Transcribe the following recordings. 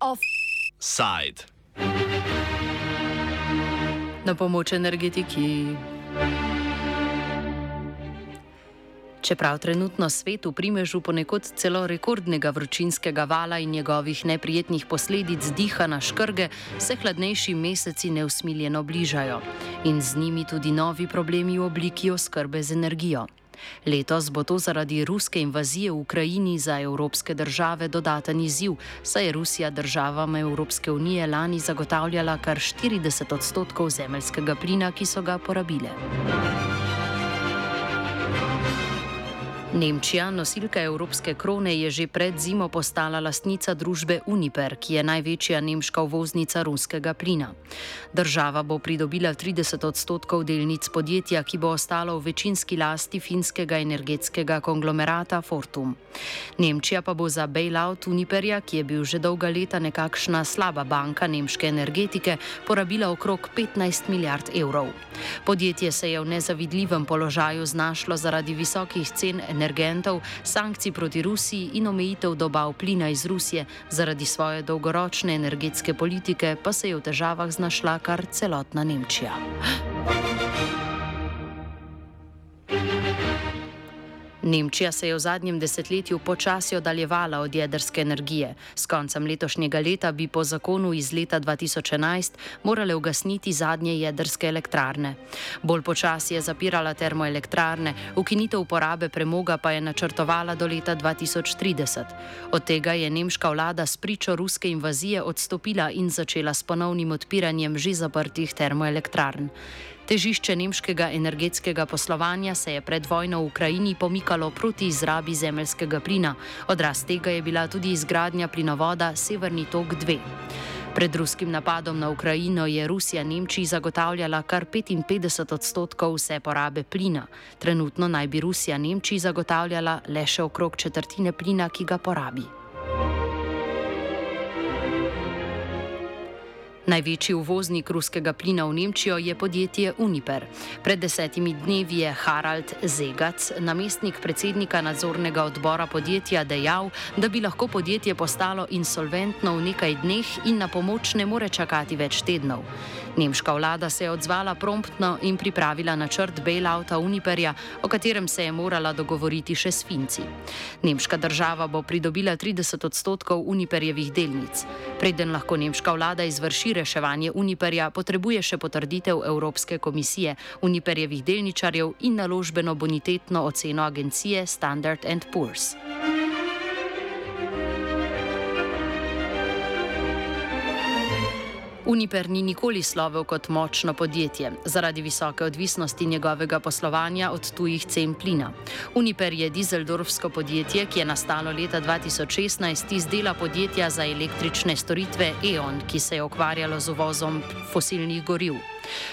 Offside. Na pomoč energetiki. Čeprav trenutno svet v primežu ponekod celo rekordnega vročinskega vala in njegovih neprijetnih posledic diha na škrge, se hladnejši meseci neusmiljeno bližajo in z njimi tudi novi problemi v obliki oskrbe z energijo. Letos bo to zaradi ruske invazije v Ukrajini za evropske države dodaten izziv, saj je Rusija državam Evropske unije lani zagotavljala kar 40 odstotkov zemeljskega plina, ki so ga porabile. Nemčija, nosilka evropske krone, je že pred zimo postala lastnica družbe Uniper, ki je največja nemška uvoznica ruskega plina. Država bo pridobila 30 odstotkov delnic podjetja, ki bo ostalo v večinski lasti finskega energetskega konglomerata Fortum. Nemčija pa bo za bailout Uniperja, ki je bil že dolga leta nekakšna slaba banka nemške energetike, porabila okrog 15 milijard evrov. Podjetje se je v nezavidljivem položaju znašlo zaradi visokih cen energije energentov, sankcij proti Rusiji in omejitev dobav plina iz Rusije, zaradi svoje dolgoročne energetske politike pa se je v težavah znašla kar celotna Nemčija. Nemčija se je v zadnjem desetletju počasi oddaljevala od jedrske energije. S koncem letošnjega leta bi po zakonu iz leta 2011 morale ugasniti zadnje jedrske elektrarne. Bolj počasi je zapirala termoelektrarne, ukinitev uporabe premoga pa je načrtovala do leta 2030. Od tega je nemška vlada s pričo ruske invazije odstopila in začela s ponovnim odpiranjem že zaprtih termoelektrarn. Težišče nemškega energetskega poslovanja se je pred vojno v Ukrajini pomikalo proti izrabi zemeljskega plina. Odraz tega je bila tudi izgradnja plinovoda Severni tok 2. Pred ruskim napadom na Ukrajino je Rusija Nemčiji zagotavljala kar 55 odstotkov vse porabe plina. Trenutno naj bi Rusija Nemčiji zagotavljala le še okrog četrtine plina, ki ga porabi. Največji uvoznik ruskega plina v Nemčijo je podjetje Uniper. Pred desetimi dnevi je Harald Zegac, namestnik predsednika nadzornega odbora podjetja, dejal, da bi lahko podjetje postalo insolventno v nekaj dneh in na pomoč ne more čakati več tednov. Nemška vlada se je odzvala promptno in pripravila načrt bailouta Uniperja, o katerem se je morala dogovoriti še s Finci. Nemška država bo pridobila 30 odstotkov Uniperjevih delnic. Preden lahko nemška vlada izvrši reševanje Uniperja, potrebuje še potrditev Evropske komisije, Uniperjevih delničarjev in naložbeno bonitetno oceno agencije Standard Poor's. Uniper ni nikoli slovel kot močno podjetje, zaradi visoke odvisnosti njegovega poslovanja od tujih cen plina. Uniper je dizeldorfsko podjetje, ki je nastalo leta 2016 iz dela podjetja za električne storitve E.ON, ki se je ukvarjalo z uvozom fosilnih goriv.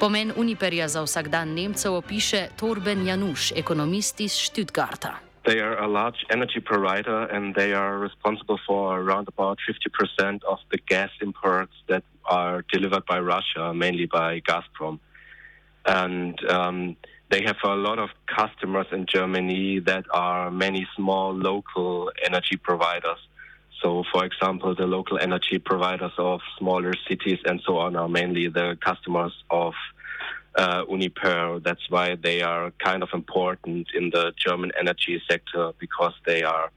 Pomen Uniperja za vsakdan Nemcev opiše Torben Januš, ekonomist iz Stuttgarta. They are a large energy provider and they are responsible for around about 50% of the gas imports that are delivered by Russia, mainly by Gazprom. And um, they have a lot of customers in Germany that are many small local energy providers. So, for example, the local energy providers of smaller cities and so on are mainly the customers of uh, Uniper. That's why they are kind of important in the German energy sector because they are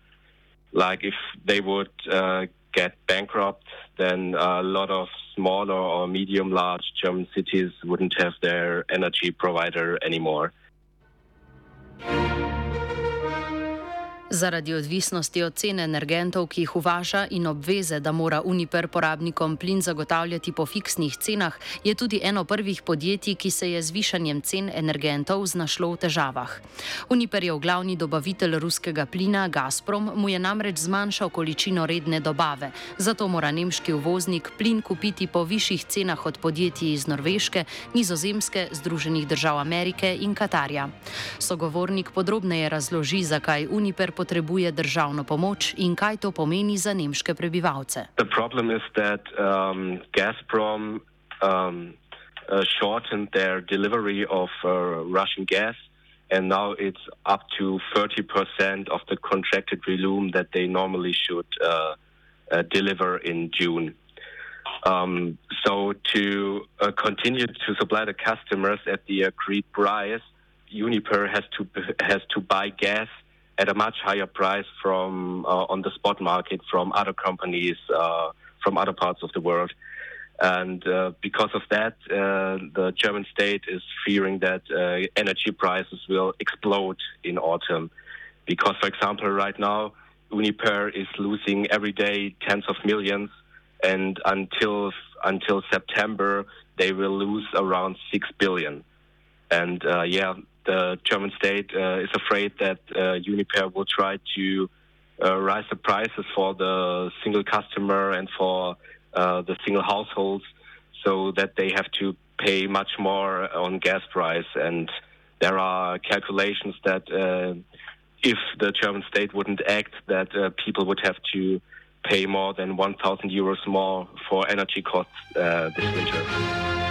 like if they would uh, get bankrupt, then a lot of smaller or medium large German cities wouldn't have their energy provider anymore. Zaradi odvisnosti od cene energentov, ki jih uvaža in obveze, da mora Uniper porabnikom plin zagotavljati po fiksnih cenah, je tudi eno prvih podjetij, ki se je z višanjem cen energentov znašlo v težavah. Uniper je glavni dobavitelj ruskega plina, Gazprom, mu je namreč zmanjšal količino redne dobave, zato mora nemški uvoznik plin kupiti po višjih cenah od podjetij iz Norveške, Nizozemske, Združenih držav Amerike in Katarja. Sogovornik podrobneje razloži, zakaj Uniper potrebuje potrebuje državno pomoč in kaj to pomeni za nemške prebivalce. Problem je, da um, Gazprom um, uh, shortened their delivery of uh, Russian gas and now it's up to 30% of the contracted volume that they normally should uh, uh, deliver in June. Um, so to uh, continue to supply the customers at the agreed price, Uniper has to has to buy gas at a much higher price from uh, on the spot market from other companies uh, from other parts of the world. And uh, because of that, the German state is fearing that energy prices will explode in autumn. Because, for example, right now, Uniper is losing every day tens of millions, and until until September, they will lose around six billion. And uh, yeah, the German state uh, is afraid that uh, Uniper will try to rise the prices for the single customer and for uh, the single households so that they have to pay much more on gas price. And there are calculations that uh, if the German state wouldn't act, that uh, people would have to pay more than 1,000 euros more for energy costs uh, this winter.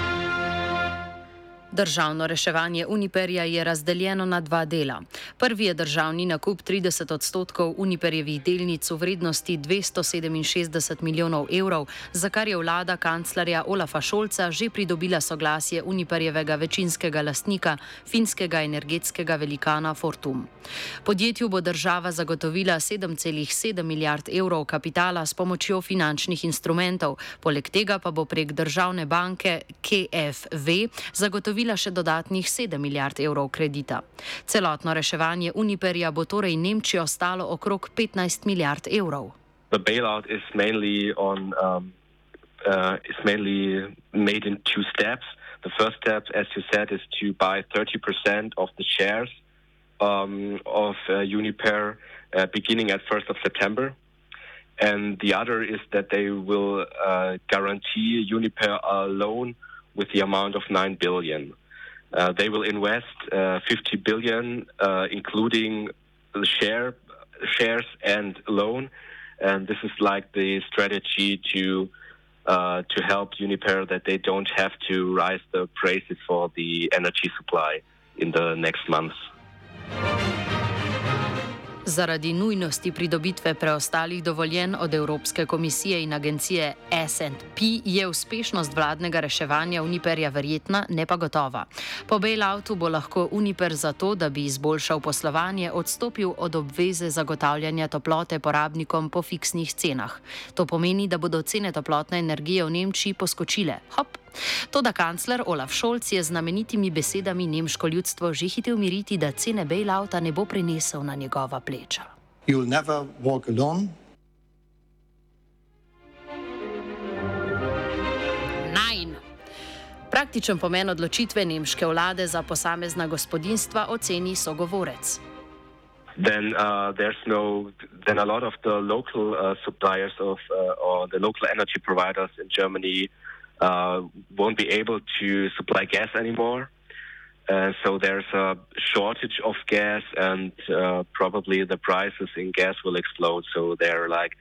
Državno reševanje Uniperja je razdeljeno na dva dela. Prvi je državni nakup 30 odstotkov Uniperjevih delnic v vrednosti 267 milijonov evrov, za kar je vlada kanclerja Olafa Šolca že pridobila soglasje Uniperjevega večinskega lastnika, finskega energetskega velikana Fortum. Podjetju bo država zagotovila 7,7 milijard evrov kapitala s pomočjo finančnih instrumentov, poleg tega pa bo prek državne banke KFV zagotovila zagotovila še dodatnih 7 milijard evrov kredita. Celotno reševanje Uniperja bo torej Nemčijo stalo okrog 15 milijard evrov. The bailout is mainly on um, uh, is mainly made in two steps. The first step, as you said, is to buy 30% of the shares um, of uh, Uniper uh, beginning at 1st of September. And the other is that they will uh, guarantee Uniper a loan with the amount of 9 billion. Uh, they will invest uh, 50 billion, uh, including share shares and loan, and this is like the strategy to uh, to help Uniper that they don't have to rise the prices for the energy supply in the next months. Zaradi nujnosti pridobitve preostalih dovoljen od Evropske komisije in agencije SP je uspešnost vladnega reševanja Uniperja verjetna, ne pa gotova. Po bailoutu bo lahko Uniper za to, da bi izboljšal poslovanje, odstopil od obveze zagotavljanja toplote porabnikom po fiksnih cenah. To pomeni, da bodo cene toplotne energije v Nemčiji poskočile. Hop! Toda kancler Olaf Scholz je z znamenitimi besedami nemško ljudstvo že hitel miriti, da cene bailouta ne bo prenesel na njegova pleča. Praktičen pomen odločitve nemške vlade za posamezna gospodinstva oceni sogovorec. Then uh, there's no. Then a lot of the local uh, suppliers of uh, or the local energy providers in Germany uh, won't be able to supply gas anymore. Uh, so there's a shortage of gas, and uh, probably the prices in gas will explode. So they're like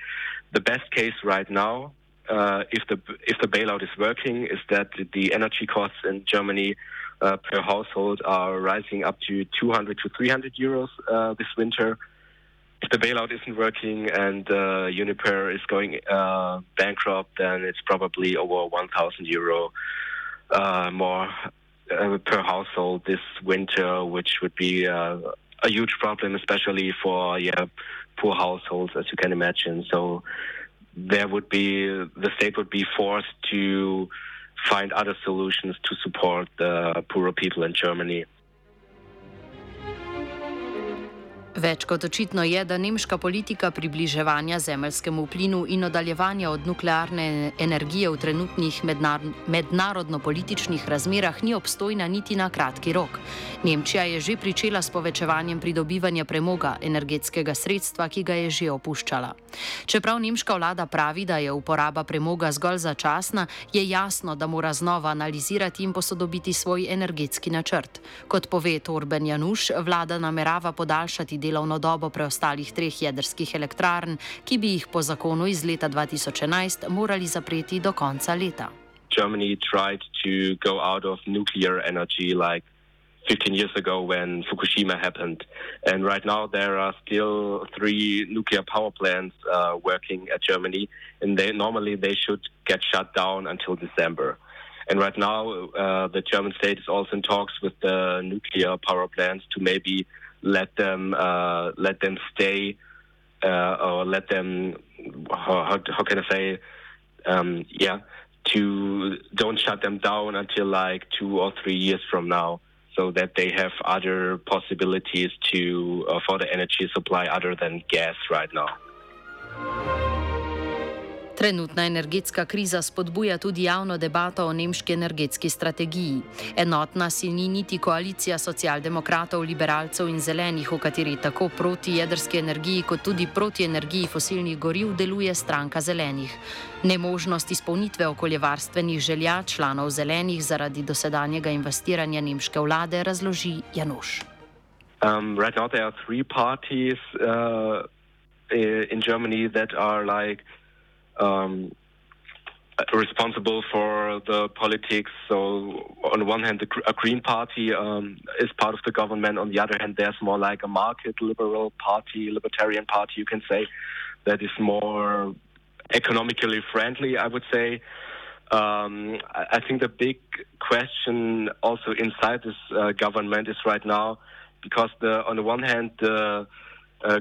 the best case right now. Uh, if the if the bailout is working, is that the energy costs in Germany uh, per household are rising up to 200 to 300 euros uh, this winter if the bailout isn't working and uh, Uniper is going uh, bankrupt, then it's probably over 1,000 euro uh, more uh, per household this winter, which would be uh, a huge problem, especially for yeah poor households, as you can imagine. So there would be the state would be forced to find other solutions to support the poorer people in Germany. Več kot očitno je, da nemška politika približevanja zemljskemu plinu in oddaljevanja od nuklearne energije v trenutnih mednarodno-političnih razmerah ni obstojna niti na kratki rok. Nemčija je že pričela s povečevanjem pridobivanja premoga, energetskega sredstva, ki ga je že opuščala. Čeprav nemška vlada pravi, da je uporaba premoga zgolj začasna, je jasno, da mora znova analizirati in posodobiti svoj energetski načrt. Kot pove Torben Januš, vlada namerava podaljšati delovno dobo preostalih treh jedrskih elektrarn, ki bi jih po zakonu iz leta 2011 morali zapreti do konca leta. Germany tried to go out of nuclear energy like 15 years ago when Fukushima happened. And right now there are still three nuclear power plants uh, working at Germany, and they normally they should get shut down until December. And right now uh, the German state is also in talks with the nuclear power plants to maybe let them uh, let them stay uh, or let them how, how, how can I say um, yeah to don't shut them down until like two or three years from now so that they have other possibilities to uh, for the energy supply other than gas right now. Trenutna energetska kriza spodbuja tudi javno debato o nemški energetski strategiji. Enotna si ni niti koalicija socialdemokratov, liberalcev in zelenih, v kateri tako proti jedrski energiji kot tudi proti energiji fosilnih goriv deluje stranka zelenih. Nemožnost izpolnitve okoljevarstvenih želja članov zelenih zaradi dosedanjega investiranja nemške vlade razloži Janoš. Um, right now there are three parties uh, in Germany that are like um, responsible for the politics. So, on one hand, the, a Green Party um, is part of the government. On the other hand, there's more like a market liberal party, libertarian party, you can say, that is more economically friendly, I would say. Um, I think the big question also inside this uh, government is right now because the on the one hand the uh,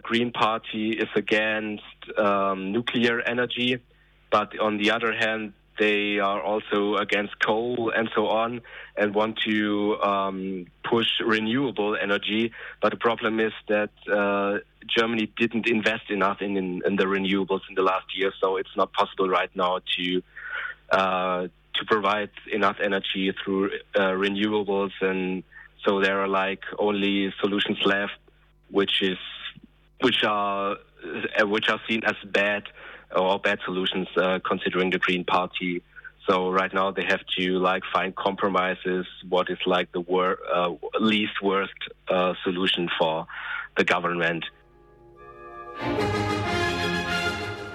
Green Party is against um, nuclear energy, but on the other hand, they are also against coal and so on and want to um, push renewable energy. But the problem is that uh, Germany didn't invest enough in, in, in, the renewables in the last year, so it's not possible right now to uh, to provide enough energy through uh, renewables, and so there are like only solutions left, which is which are uh, which are seen as bad or bad solutions uh, considering the Green Party. So right now they have to like find compromises. What is like the wor- uh, least worst solution for the government.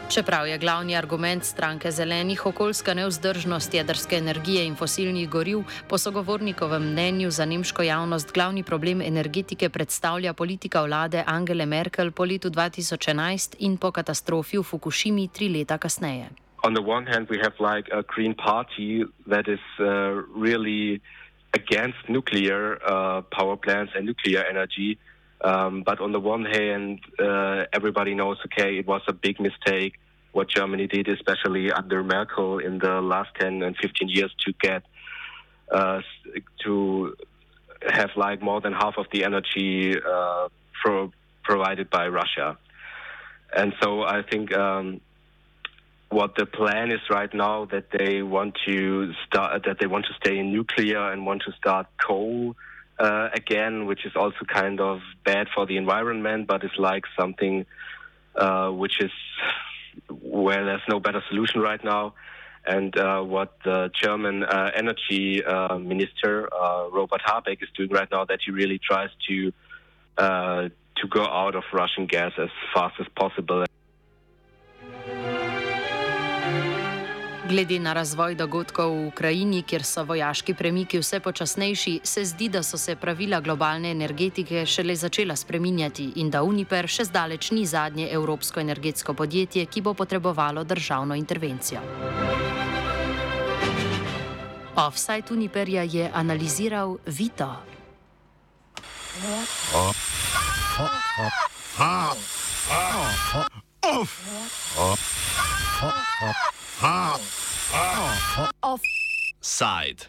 Čeprav je glavni argument stranke zelenih okoljska neuzdržnost jedrske energije in fosilnih goriv, po sogovornikovem mnenju za nemško javnost glavni problem energetike predstavlja politika vlade Angele Merkel po letu 2011 in po katastrofi v Fukushimi tri leta kasneje. On the one hand, we have like a green party that is uh, really against nuclear uh, power plants and nuclear energy. Um, but on the one hand, uh, everybody knows, okay, it was a big mistake what Germany did, especially under Merkel in the last 10 and 15 years to get uh, to have like more than half of the energy uh, pro- provided by Russia. And so I think um, what the plan is right now that they want to start that they want to stay in nuclear and want to start coal uh, again, which is also kind of bad for the environment, but it's like something uh, which is where there's no better solution right now. And uh, what the German uh, energy uh, minister uh, Robert Habeck is doing right now, that he really tries to to go out of Russian gas as fast as possible. Glede na razvoj dogodkov v Ukrajini, kjer so vojaški premiki vse počasnejši, se zdi, da so se pravila globalne energetike šele začela spreminjati in da Uniper še zdaleč ni zadnje evropsko energetsko podjetje, ki bo potrebovalo državno intervencijo. Offside Uniperja je analiziral Vito. Offside.